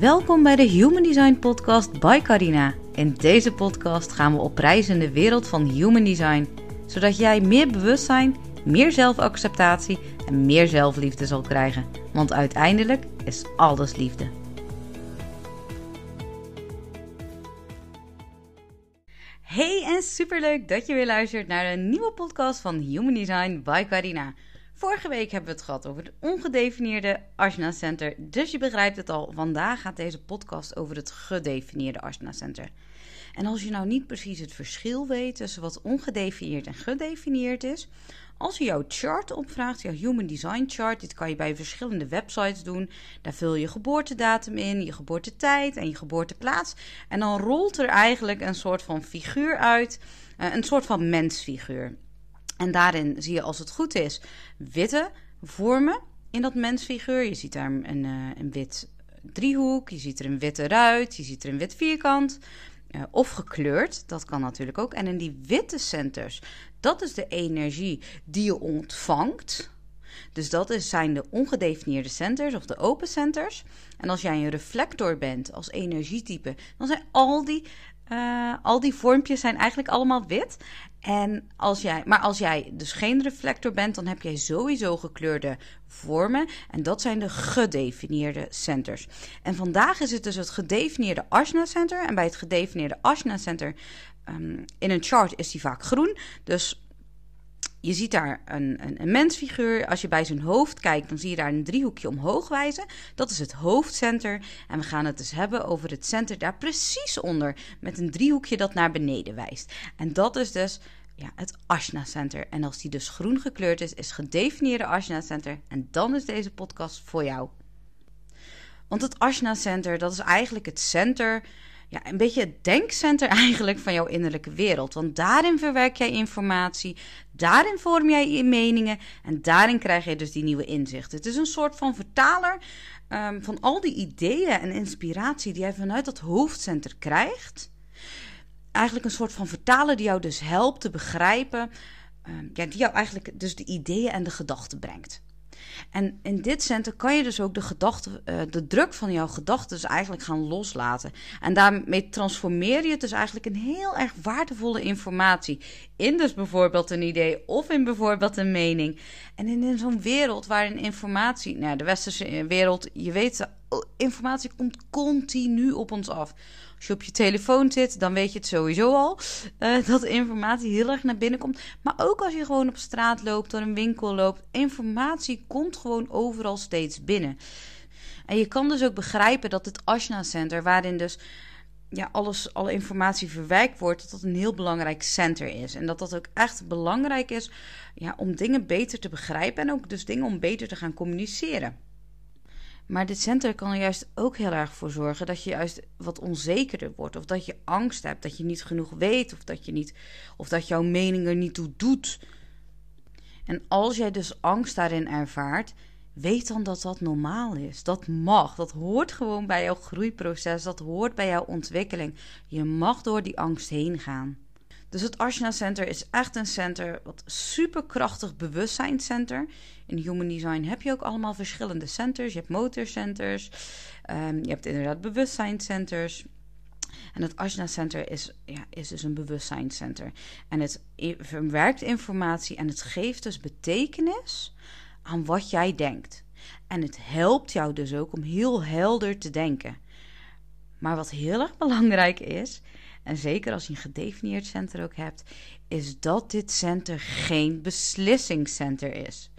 Welkom bij de Human Design Podcast by Carina. In deze podcast gaan we op reis in de wereld van Human Design, zodat jij meer bewustzijn, meer zelfacceptatie en meer zelfliefde zal krijgen. Want uiteindelijk is alles liefde. Hey en superleuk dat je weer luistert naar een nieuwe podcast van Human Design by Carina. Vorige week hebben we het gehad over het ongedefinieerde Ashna Center. Dus je begrijpt het al, vandaag gaat deze podcast over het gedefinieerde Ashna Center. En als je nou niet precies het verschil weet tussen wat ongedefinieerd en gedefinieerd is, als je jouw chart opvraagt, jouw Human Design Chart, dit kan je bij verschillende websites doen. Daar vul je geboortedatum in, je geboortetijd en je geboorteplaats. En dan rolt er eigenlijk een soort van figuur uit, eh, een soort van mensfiguur. En daarin zie je, als het goed is, witte vormen in dat mensfiguur. Je ziet daar een, uh, een wit driehoek, je ziet er een witte ruit, je ziet er een wit vierkant. Uh, of gekleurd, dat kan natuurlijk ook. En in die witte centers, dat is de energie die je ontvangt. Dus dat is, zijn de ongedefinieerde centers of de open centers. En als jij een reflector bent als energietype, dan zijn al die, uh, al die vormpjes zijn eigenlijk allemaal wit. En als jij, maar als jij dus geen reflector bent, dan heb jij sowieso gekleurde vormen. En dat zijn de gedefinieerde centers. En vandaag is het dus het gedefinieerde Ashna Center. En bij het gedefinieerde Ashna Center um, in een chart is die vaak groen. Dus je ziet daar een, een, een, mensfiguur. Als je bij zijn hoofd kijkt, dan zie je daar een driehoekje omhoog wijzen. Dat is het hoofdcenter. En we gaan het dus hebben over het center daar precies onder. Met een driehoekje dat naar beneden wijst. En dat is dus ja, het Ashna Center. En als die dus groen gekleurd is, is gedefinieerde Ashna Center. En dan is deze podcast voor jou. Want het Ashna Center, dat is eigenlijk het center ja, een beetje het denkcenter eigenlijk van jouw innerlijke wereld. Want daarin verwerk jij informatie, daarin vorm jij je meningen en daarin krijg je dus die nieuwe inzichten. Het is een soort van vertaler um, van al die ideeën en inspiratie die jij vanuit dat hoofdcenter krijgt. Eigenlijk een soort van vertaler die jou dus helpt te begrijpen, um, ja, die jou eigenlijk dus de ideeën en de gedachten brengt. En in dit center kan je dus ook de, gedachte, uh, de druk van jouw gedachten dus eigenlijk gaan loslaten. En daarmee transformeer je het dus eigenlijk in heel erg waardevolle informatie. In dus bijvoorbeeld een idee of in bijvoorbeeld een mening. En in, zo'n wereld waarin informatie, nou de westerse wereld, je weet, informatie komt continu op ons af. Als je op je telefoon zit, dan weet je het sowieso al. Uh, dat informatie heel erg naar binnen komt. Maar ook als je gewoon op straat loopt, door een winkel loopt. Informatie komt gewoon overal steeds binnen. En je kan dus ook begrijpen dat het Ashna Center, waarin dus ja, alles, alle informatie verwerkt wordt, dat dat een heel belangrijk center is. En dat dat ook echt belangrijk is ja, om dingen beter te begrijpen en ook dus dingen om beter te gaan communiceren. Maar dit center kan er juist ook heel erg voor zorgen dat je juist wat onzekerder wordt. Of dat je angst hebt, dat je niet genoeg weet. Of dat, je niet, of dat jouw mening er niet toe doet. En als jij dus angst daarin ervaart, weet dan dat dat normaal is. Dat mag. Dat hoort gewoon bij jouw groeiproces. Dat hoort bij jouw ontwikkeling. Je mag door die angst heen gaan. Dus het Ashna Center is echt een center, wat superkrachtig bewustzijnscenter. In Human Design heb je ook allemaal verschillende centers. Je hebt motorcenters, um, je hebt inderdaad bewustzijnscenters. En het Ashna Center is, ja, is dus een bewustzijnscenter. En het verwerkt informatie en het geeft dus betekenis aan wat jij denkt. En het helpt jou dus ook om heel helder te denken. Maar wat heel erg belangrijk is, en zeker als je een gedefinieerd center ook hebt, is dat dit center geen beslissingscenter is.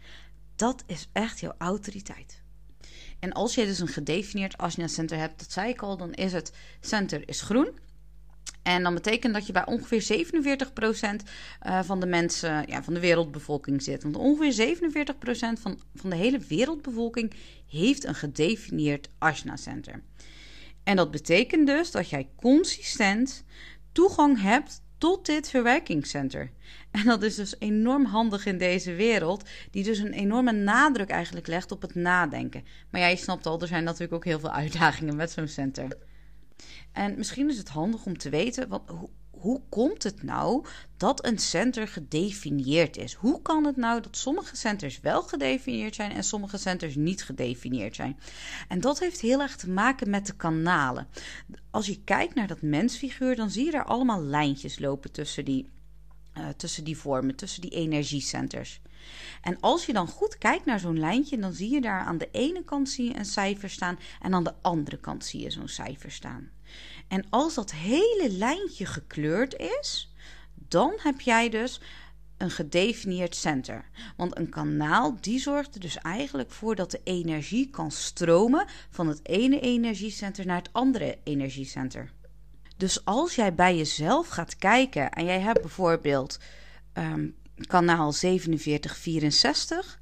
Dat is echt jouw autoriteit. En als je dus een gedefinieerd Asana center hebt, dat zei ik al, dan is het center is groen. En dan betekent dat je bij ongeveer 47% eh, van de mensen, ja, van de wereldbevolking zit. Want ongeveer 47% van, van de hele wereldbevolking heeft een gedefinieerd Asana center. En dat betekent dus dat jij consistent toegang hebt tot dit verwerkingscenter. En dat is dus enorm handig in deze wereld, die dus een enorme nadruk eigenlijk legt op het nadenken. Maar ja, je snapt al, er zijn natuurlijk ook heel veel uitdagingen met zo'n center. En misschien is het handig om te weten, wat, hoe, komt het nou dat een center gedefinieerd is? Hoe kan het nou dat sommige centers wel gedefinieerd zijn en sommige centers niet gedefinieerd zijn? En dat heeft heel erg te maken met de kanalen. Als je kijkt naar dat mensfiguur, dan zie je daar allemaal lijntjes lopen tussen die, uh, tussen die vormen, tussen die energiecenters. En als je dan goed kijkt naar zo'n lijntje, dan zie je daar aan de ene kant zie je een cijfer staan en aan de andere kant zie je zo'n cijfer staan. En als dat hele lijntje gekleurd is, dan heb jij dus een gedefinieerd center. Want een kanaal die zorgt er dus eigenlijk voor dat de energie kan stromen van het ene energiecenter naar het andere energiecenter. Dus als jij bij jezelf gaat kijken en jij hebt bijvoorbeeld um, kanaal 4764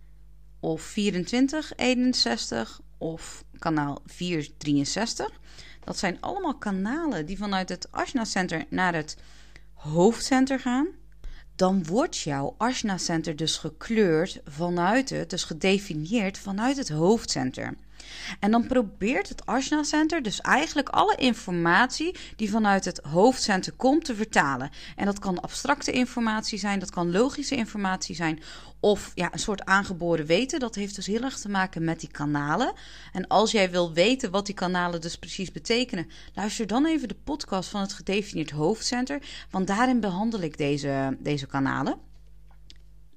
of 2461 of kanaal 463. Dat zijn allemaal kanalen die vanuit het Ashna Center naar het hoofdcenter gaan. Dan wordt jouw Ashna Center dus gekleurd vanuit het, dus gedefinieerd vanuit het hoofdcenter. En dan probeert het Ashna Center dus eigenlijk alle informatie die vanuit het hoofdcenter komt te vertalen. En dat kan abstracte informatie zijn, dat kan logische informatie zijn of ja, een soort aangeboren weten. Dat heeft dus heel erg te maken met die kanalen. En als jij wil weten wat die kanalen dus precies betekenen, luister dan even de podcast van het gedefinieerd hoofdcenter, want daarin behandel ik deze, deze kanalen.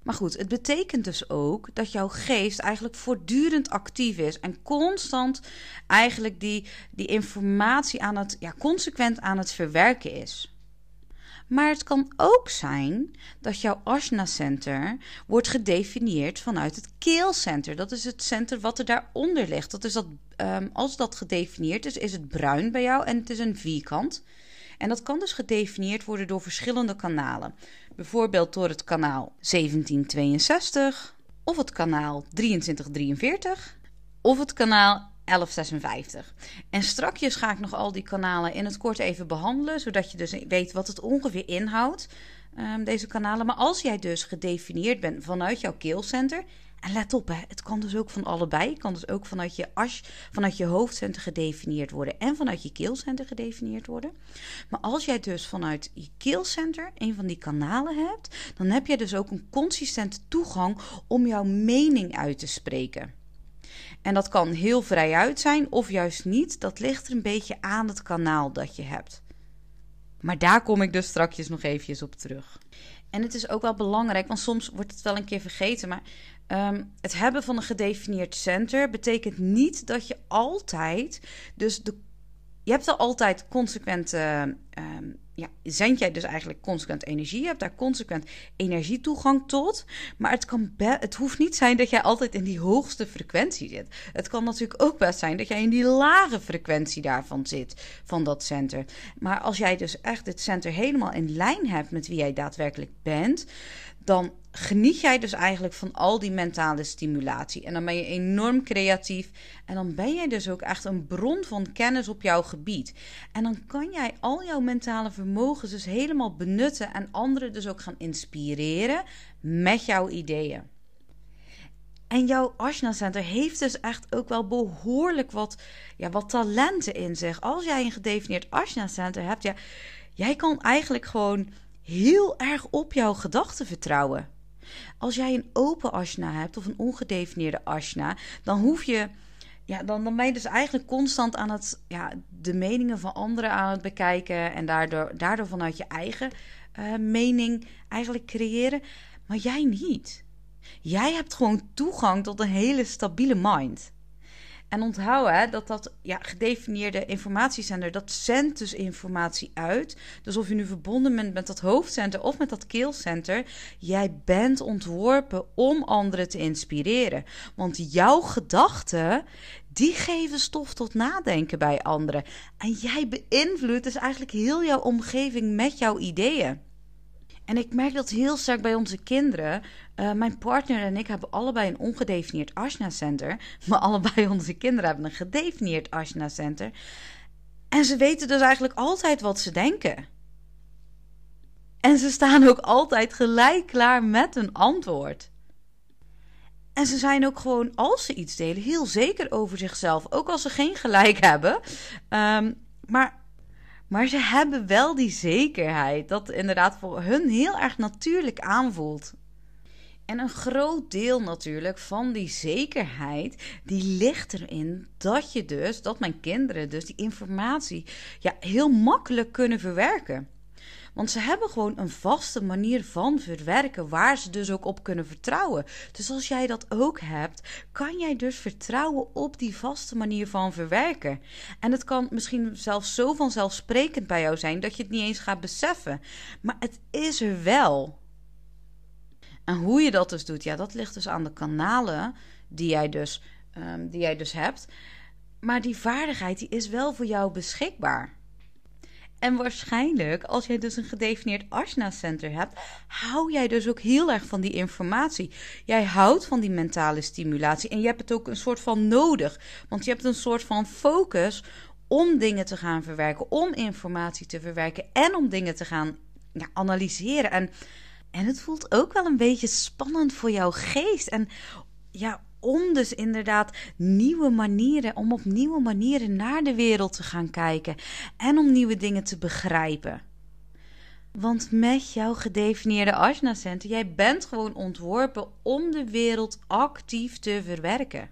Maar goed, het betekent dus ook dat jouw geest eigenlijk voortdurend actief is en constant eigenlijk die, die informatie aan het, ja, consequent aan het verwerken is. Maar het kan ook zijn dat jouw Ashna Center wordt gedefinieerd vanuit het keelcenter. Dat is het center wat er daaronder ligt. Dat is dat, um, als dat gedefinieerd is, is het bruin bij jou en het is een vierkant. En dat kan dus gedefinieerd worden door verschillende kanalen. Bijvoorbeeld door het kanaal 1762 of het kanaal 2343 of het kanaal 1156. En strakjes ga ik nog al die kanalen in het kort even behandelen, zodat je dus weet wat het ongeveer inhoudt, um, deze kanalen. Maar als jij dus gedefinieerd bent vanuit jouw keelcenter en let op, hè, het kan dus ook van allebei. Het kan dus ook vanuit je, as, vanuit je hoofdcenter gedefinieerd worden en vanuit je keelcenter gedefinieerd worden. Maar als jij dus vanuit je keelcenter een van die kanalen hebt, dan heb je dus ook een consistente toegang om jouw mening uit te spreken. En dat kan heel vrijuit zijn of juist niet. Dat ligt er een beetje aan het kanaal dat je hebt. Maar daar kom ik dus strakjes nog eventjes op terug. En het is ook wel belangrijk, want soms wordt het wel een keer vergeten. Maar Ehm, het hebben van een gedefinieerd center betekent niet dat je altijd, dus de, je hebt er altijd consequent, uh, ja, zend jij dus eigenlijk consequent energie, je hebt daar consequent energietoegang tot, maar het, kan het hoeft niet zijn dat jij altijd in die hoogste frequentie zit. Het kan natuurlijk ook best zijn dat jij in die lage frequentie daarvan zit, van dat center. Maar als jij dus echt het center helemaal in lijn hebt met wie jij daadwerkelijk bent, dan geniet jij dus eigenlijk van al die mentale stimulatie. En dan ben je enorm creatief. En dan ben jij dus ook echt een bron van kennis op jouw gebied. En dan kan jij al jouw mentale vermogens dus helemaal benutten. En anderen dus ook gaan inspireren met jouw ideeën. En jouw Ashna Center heeft dus echt ook wel behoorlijk wat, ja, wat talenten in zich. Als jij een gedefinieerd Ashna Center hebt, ja, jij kan eigenlijk gewoon heel erg op jouw gedachten vertrouwen. Als jij een open ashna hebt of een ongedefinieerde ashna, dan hoef je. Ja, dan, dan ben je dus eigenlijk constant aan het ja, de meningen van anderen aan het bekijken. En daardoor, daardoor vanuit je eigen uh, mening eigenlijk creëren. Maar jij niet. Jij hebt gewoon toegang tot een hele stabiele mind. En onthoud hè, dat dat ja, gedefinieerde informatiecenter, dat zendt dus informatie uit. Dus of je nu verbonden bent met dat hoofdcenter of met dat keelcenter, jij bent ontworpen om anderen te inspireren. Want jouw gedachten, die geven stof tot nadenken bij anderen. En jij beïnvloedt dus eigenlijk heel jouw omgeving met jouw ideeën. En ik merk dat heel sterk bij onze kinderen. Uh, mijn partner en ik hebben allebei een ongedefinieerd Ashna Center. Maar allebei onze kinderen hebben een gedefinieerd Ashna Center. En ze weten dus eigenlijk altijd wat ze denken. En ze staan ook altijd gelijk klaar met een antwoord. En ze zijn ook gewoon, als ze iets delen, heel zeker over zichzelf. Ook als ze geen gelijk hebben. Um, maar Maar ze hebben wel die zekerheid dat inderdaad voor hun heel erg natuurlijk aanvoelt. En een groot deel natuurlijk van die zekerheid, die ligt erin dat je dus, dat mijn kinderen dus die informatie ja, heel makkelijk kunnen verwerken. Want ze hebben gewoon een vaste manier van verwerken waar ze dus ook op kunnen vertrouwen. Dus als jij dat ook hebt, kan jij dus vertrouwen op die vaste manier van verwerken. En het kan misschien zelfs zo vanzelfsprekend bij jou zijn dat je het niet eens gaat beseffen. Maar het is er wel. En hoe je dat dus doet, ja, dat ligt dus aan de kanalen die jij dus, um, die jij dus hebt. Maar die vaardigheid die is wel voor jou beschikbaar. En waarschijnlijk, als jij dus een gedefinieerd Ashna Center hebt, hou jij dus ook heel erg van die informatie. Jij houdt van die mentale stimulatie en je hebt het ook een soort van nodig. Want je hebt een soort van focus om dingen te gaan verwerken, om informatie te verwerken en om dingen te gaan ja, analyseren. En, en het voelt ook wel een beetje spannend voor jouw geest. En ja, om dus inderdaad nieuwe manieren, om op nieuwe manieren naar de wereld te gaan kijken en om nieuwe dingen te begrijpen. Want met jouw gedefinieerde Ajna-center, jij bent gewoon ontworpen om de wereld actief te verwerken.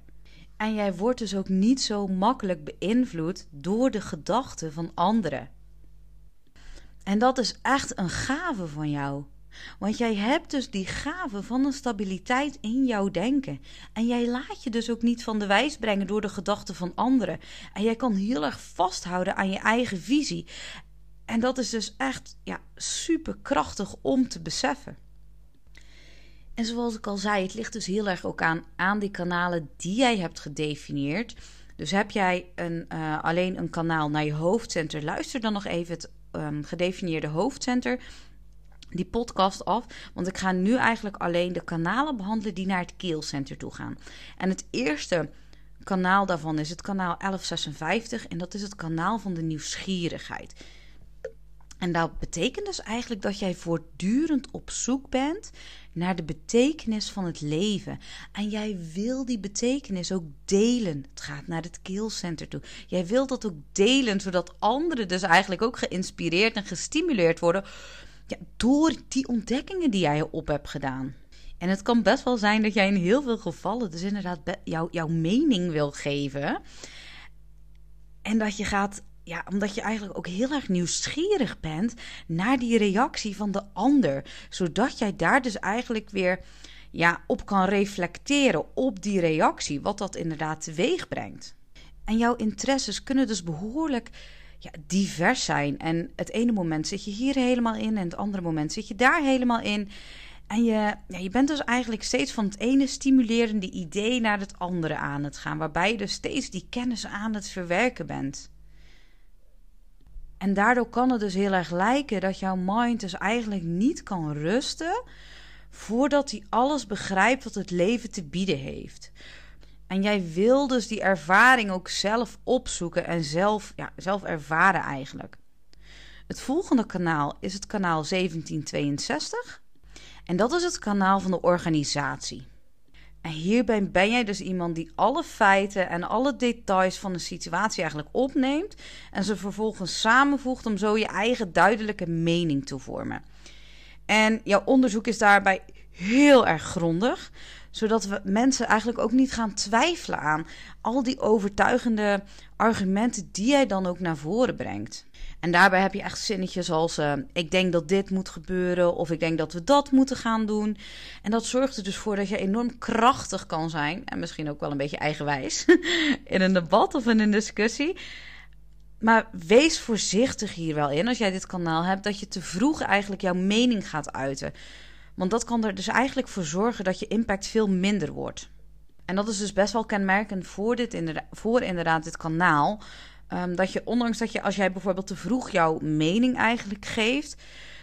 En jij wordt dus ook niet zo makkelijk beïnvloed door de gedachten van anderen. En dat is echt een gave van jou. Want jij hebt dus die gave van een stabiliteit in jouw denken. En jij laat je dus ook niet van de wijs brengen door de gedachten van anderen. En jij kan heel erg vasthouden aan je eigen visie. En dat is dus echt ja, super krachtig om te beseffen. En zoals ik al zei, het ligt dus heel erg ook aan, aan die kanalen die jij hebt gedefinieerd. Dus heb jij een, uh, alleen een kanaal naar je hoofdcenter, luister dan nog even het um, gedefinieerde hoofdcenter die podcast af. Want ik ga nu eigenlijk alleen de kanalen behandelen die naar het keelcenter toe gaan. En het eerste kanaal daarvan is het kanaal 1156. En dat is het kanaal van de nieuwsgierigheid. En dat betekent dus eigenlijk dat jij voortdurend op zoek bent naar de betekenis van het leven. En jij wil die betekenis ook delen. Het gaat naar het keelcenter toe. Jij wilt dat ook delen, zodat anderen dus eigenlijk ook geïnspireerd en gestimuleerd worden door die ontdekkingen die jij op hebt gedaan. En het kan best wel zijn dat jij in heel veel gevallen dus inderdaad jou, jouw mening wil geven. En dat je gaat, ja, omdat je eigenlijk ook heel erg nieuwsgierig bent naar die reactie van de ander. Zodat jij daar dus eigenlijk weer ja, op kan reflecteren op die reactie, wat dat inderdaad teweeg brengt. En jouw interesses kunnen dus behoorlijk ja, divers zijn. En het ene moment zit je hier helemaal in en het andere moment zit je daar helemaal in. En je, ja, je bent dus eigenlijk steeds van het ene stimulerende idee naar het andere aan het gaan, waarbij je dus steeds die kennis aan het verwerken bent. En daardoor kan het dus heel erg lijken dat jouw mind dus eigenlijk niet kan rusten voordat hij alles begrijpt wat het leven te bieden heeft. En jij wil dus die ervaring ook zelf opzoeken en zelf, ja, zelf ervaren eigenlijk. Het volgende kanaal is het kanaal 1762. En dat is het kanaal van de organisatie. En hierbij ben jij dus iemand die alle feiten en alle details van een situatie eigenlijk opneemt en ze vervolgens samenvoegt om zo je eigen duidelijke mening te vormen. En jouw onderzoek is daarbij heel erg grondig, zodat we mensen eigenlijk ook niet gaan twijfelen aan al die overtuigende argumenten die jij dan ook naar voren brengt. En daarbij heb je echt zinnetjes als: uh, Ik denk dat dit moet gebeuren, of ik denk dat we dat moeten gaan doen. En dat zorgt er dus voor dat je enorm krachtig kan zijn, en misschien ook wel een beetje eigenwijs, in een debat of in een discussie. Maar wees voorzichtig hier wel in als jij dit kanaal hebt, dat je te vroeg eigenlijk jouw mening gaat uiten. Want dat kan er dus eigenlijk voor zorgen dat je impact veel minder wordt. En dat is dus best wel kenmerkend voor, dit inderdaad, voor inderdaad dit kanaal. Um, dat je, ondanks dat je, als jij bijvoorbeeld te vroeg jouw mening eigenlijk geeft,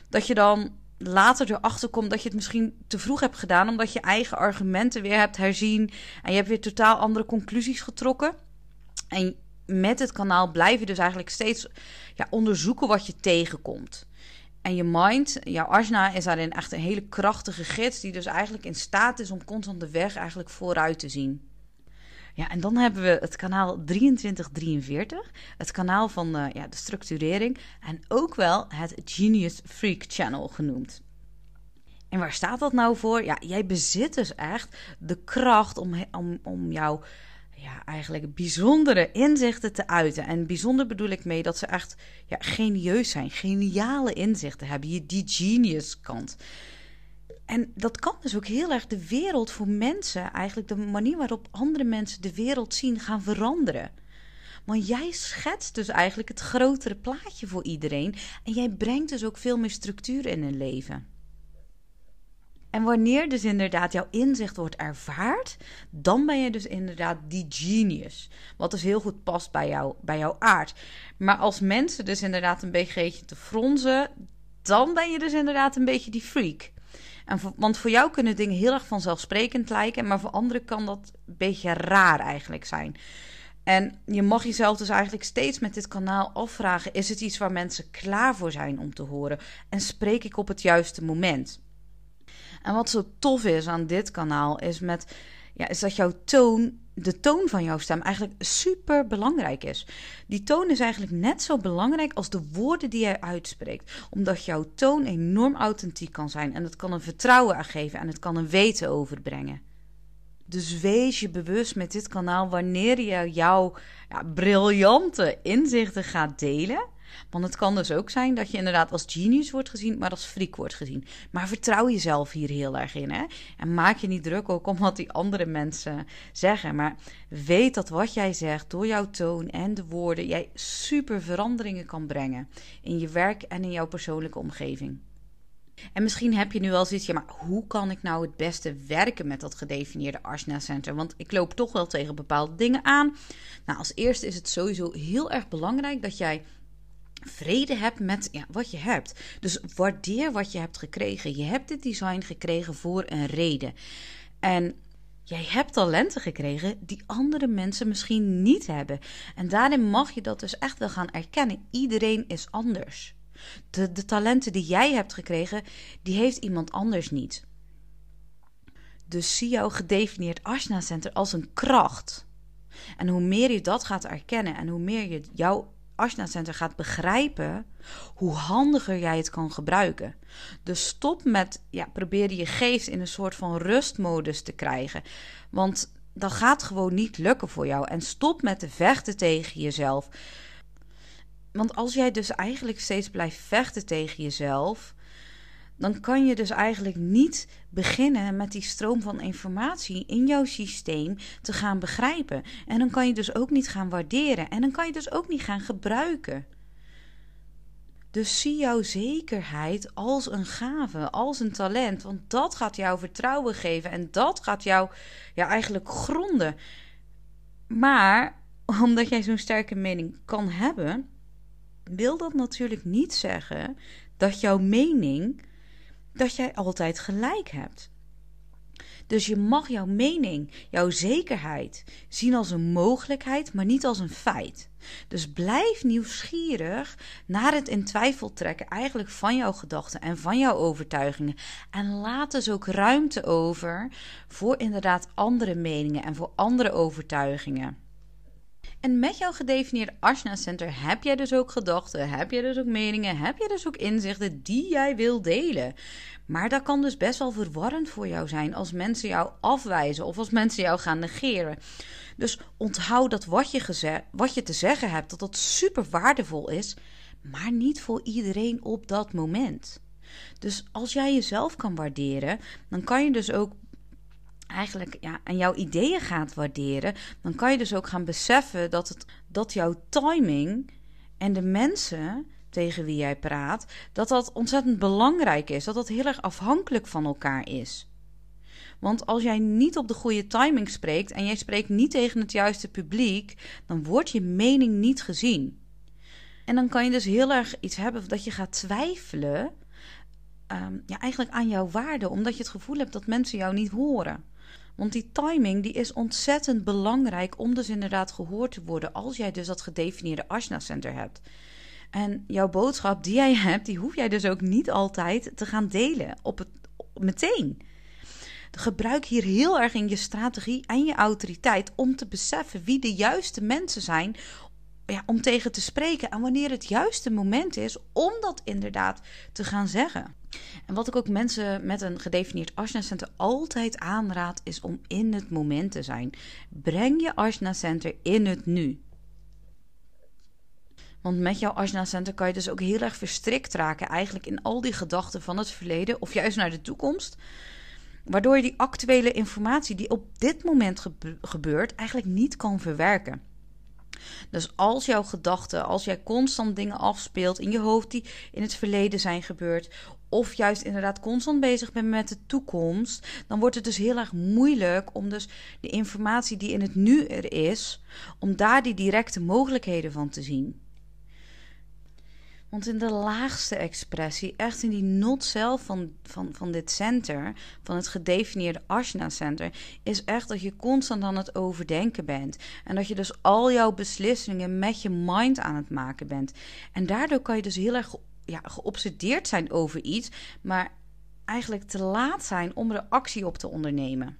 dat je dan later erachter komt dat je het misschien te vroeg hebt gedaan, omdat je eigen argumenten weer hebt herzien en je hebt weer totaal andere conclusies getrokken. En met het kanaal blijf je dus eigenlijk steeds ja, onderzoeken wat je tegenkomt. En je mind, jouw asana, is daarin echt een hele krachtige gids, die dus eigenlijk in staat is om constant de weg eigenlijk vooruit te zien. Ja, en dan hebben we het kanaal 2343, het kanaal van uh, ja, de structurering en ook wel het Genius Freak Channel genoemd. En waar staat dat nou voor? Ja, jij bezit dus echt de kracht om, om, om jouw ja, eigenlijk bijzondere inzichten te uiten. En bijzonder bedoel ik mee dat ze echt ja, genieus zijn, geniale inzichten hebben. Je die genius kant. En dat kan dus ook heel erg de wereld voor mensen, eigenlijk de manier waarop andere mensen de wereld zien, gaan veranderen. Want jij schetst dus eigenlijk het grotere plaatje voor iedereen. En jij brengt dus ook veel meer structuur in hun leven. En wanneer dus inderdaad jouw inzicht wordt ervaard, dan ben je dus inderdaad die genius. Wat dus heel goed past bij, jou, bij jouw aard. Maar als mensen dus inderdaad een beetje te fronzen, dan ben je dus inderdaad een beetje die freak. En want voor jou kunnen dingen heel erg vanzelfsprekend lijken, maar voor anderen kan dat een beetje raar eigenlijk zijn. En je mag jezelf dus eigenlijk steeds met dit kanaal afvragen: is het iets waar mensen klaar voor zijn om te horen? En spreek ik op het juiste moment? En wat zo tof is aan dit kanaal is, met, ja, is dat jouw toon, de toon van jouw stem eigenlijk super belangrijk is. Die toon is eigenlijk net zo belangrijk als de woorden die jij uitspreekt. Omdat jouw toon enorm authentiek kan zijn. En het kan een vertrouwen geven en het kan een weten overbrengen. Dus wees je bewust met dit kanaal wanneer je jouw ja, briljante inzichten gaat delen. Want het kan dus ook zijn dat je inderdaad als genius wordt gezien, maar als freak wordt gezien. Maar vertrouw jezelf hier heel erg in. Hè? En maak je niet druk ook om wat die andere mensen zeggen. Maar weet dat wat jij zegt, door jouw toon en de woorden, jij super veranderingen kan brengen in je werk en in jouw persoonlijke omgeving. En misschien heb je nu wel zoiets, ja, maar hoe kan ik nou het beste werken met dat gedefinieerde Arsena Center? Want ik loop toch wel tegen bepaalde dingen aan. Nou, als eerste is het sowieso heel erg belangrijk dat jij vrede hebt met ja, wat je hebt. Dus waardeer wat je hebt gekregen. Je hebt dit design gekregen voor een reden. En jij hebt talenten gekregen die andere mensen misschien niet hebben. En daarin mag je dat dus echt wel gaan erkennen. Iedereen is anders. De, de talenten die jij hebt gekregen, die heeft iemand anders niet. Dus zie jouw gedefinieerd Ashna Center als een kracht. En hoe meer je dat gaat erkennen en hoe meer je jouw Ashna gaat begrijpen hoe handiger jij het kan gebruiken. Dus stop met ja, proberen je geest in een soort van rustmodus te krijgen. Want dat gaat gewoon niet lukken voor jou. En stop met te vechten tegen jezelf. Want als jij dus eigenlijk steeds blijft vechten tegen jezelf, dan kan je dus eigenlijk niet beginnen met die stroom van informatie in jouw systeem te gaan begrijpen. En dan kan je dus ook niet gaan waarderen. En dan kan je dus ook niet gaan gebruiken. Dus zie jouw zekerheid als een gave, als een talent. Want dat gaat jou vertrouwen geven en dat gaat jou ja, eigenlijk gronden. Maar omdat jij zo'n sterke mening kan hebben, wil dat natuurlijk niet zeggen dat jouw mening dat jij altijd gelijk hebt. Dus je mag jouw mening, jouw zekerheid zien als een mogelijkheid, maar niet als een feit. Dus blijf nieuwsgierig naar het in twijfel trekken eigenlijk van jouw gedachten en van jouw overtuigingen. En laat dus ook ruimte over voor inderdaad andere meningen en voor andere overtuigingen. En met jouw gedefinieerde Ashna Center heb jij dus ook gedachten, heb jij dus ook meningen, heb je dus ook inzichten die jij wil delen. Maar dat kan dus best wel verwarrend voor jou zijn als mensen jou afwijzen of als mensen jou gaan negeren. Dus onthoud dat wat je, wat je te zeggen hebt, dat dat super waardevol is, maar niet voor iedereen op dat moment. Dus als jij jezelf kan waarderen, dan kan je dus ook eigenlijk ja, aan jouw ideeën gaat waarderen, dan kan je dus ook gaan beseffen dat, het, dat jouw timing en de mensen tegen wie jij praat, dat dat ontzettend belangrijk is. Dat dat heel erg afhankelijk van elkaar is. Want als jij niet op de goede timing spreekt en jij spreekt niet tegen het juiste publiek, dan wordt je mening niet gezien. En dan kan je dus heel erg iets hebben dat je gaat twijfelen, um, ja, eigenlijk aan jouw waarde, omdat je het gevoel hebt dat mensen jou niet horen. Want die timing die is ontzettend belangrijk om dus inderdaad gehoord te worden als jij dus dat gedefinieerde Ashna Center hebt. En jouw boodschap die jij hebt, die hoef jij dus ook niet altijd te gaan delen op het meteen. gebruik hier heel erg in je strategie en je autoriteit om te beseffen wie de juiste mensen zijn ja, om tegen te spreken en wanneer het juiste moment is om dat inderdaad te gaan zeggen. En wat ik ook mensen met een gedefinieerd Ashna Center altijd aanraad, is om in het moment te zijn. Breng je Ashna Center in het nu. Want met jouw Ashna Center kan je dus ook heel erg verstrikt raken, eigenlijk in al die gedachten van het verleden of juist naar de toekomst. Waardoor je die actuele informatie die op dit moment gebeurt, eigenlijk niet kan verwerken. Dus als jouw gedachten, als jij constant dingen afspeelt in je hoofd die in het verleden zijn gebeurd, of juist inderdaad constant bezig bent met de toekomst, dan wordt het dus heel erg moeilijk om dus de informatie die in het nu er is, om daar die directe mogelijkheden van te zien. Want in de laagste expressie, echt in die not zelf van, van, van dit center, van het gedefinieerde Ashna Center, is echt dat je constant aan het overdenken bent. En dat je dus al jouw beslissingen met je mind aan het maken bent. En daardoor kan je dus heel erg ja, geobsedeerd zijn over iets, maar eigenlijk te laat zijn om er actie op te ondernemen.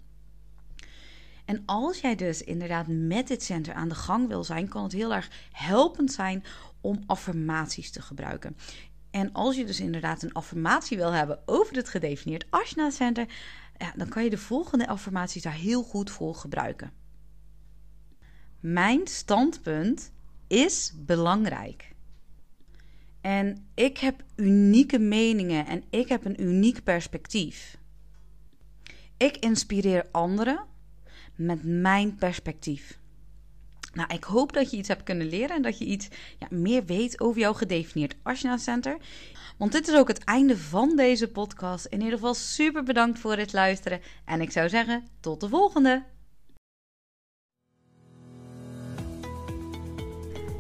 En als jij dus inderdaad met dit center aan de gang wil zijn, kan het heel erg helpend zijn om affirmaties te gebruiken. En als je dus inderdaad een affirmatie wil hebben over het gedefinieerd Ashna Center, ja, dan kan je de volgende affirmaties daar heel goed voor gebruiken. Mijn standpunt is belangrijk. En ik heb unieke meningen en ik heb een uniek perspectief. Ik inspireer anderen met mijn perspectief. Nou, ik hoop dat je iets hebt kunnen leren en dat je iets ja, meer weet over jouw gedefinieerd Ashna Center. Want dit is ook het einde van deze podcast. In ieder geval super bedankt voor het luisteren. En ik zou zeggen, tot de volgende.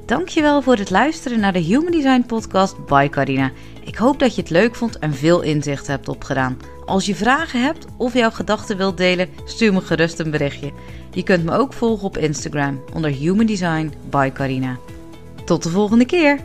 Dankjewel voor het luisteren naar de Human Design Podcast by Carina. Ik hoop dat je het leuk vond en veel inzicht hebt opgedaan. Als je vragen hebt of jouw gedachten wilt delen, stuur me gerust een berichtje. Je kunt me ook volgen op Instagram onder Human Design by Carina. Tot de volgende keer!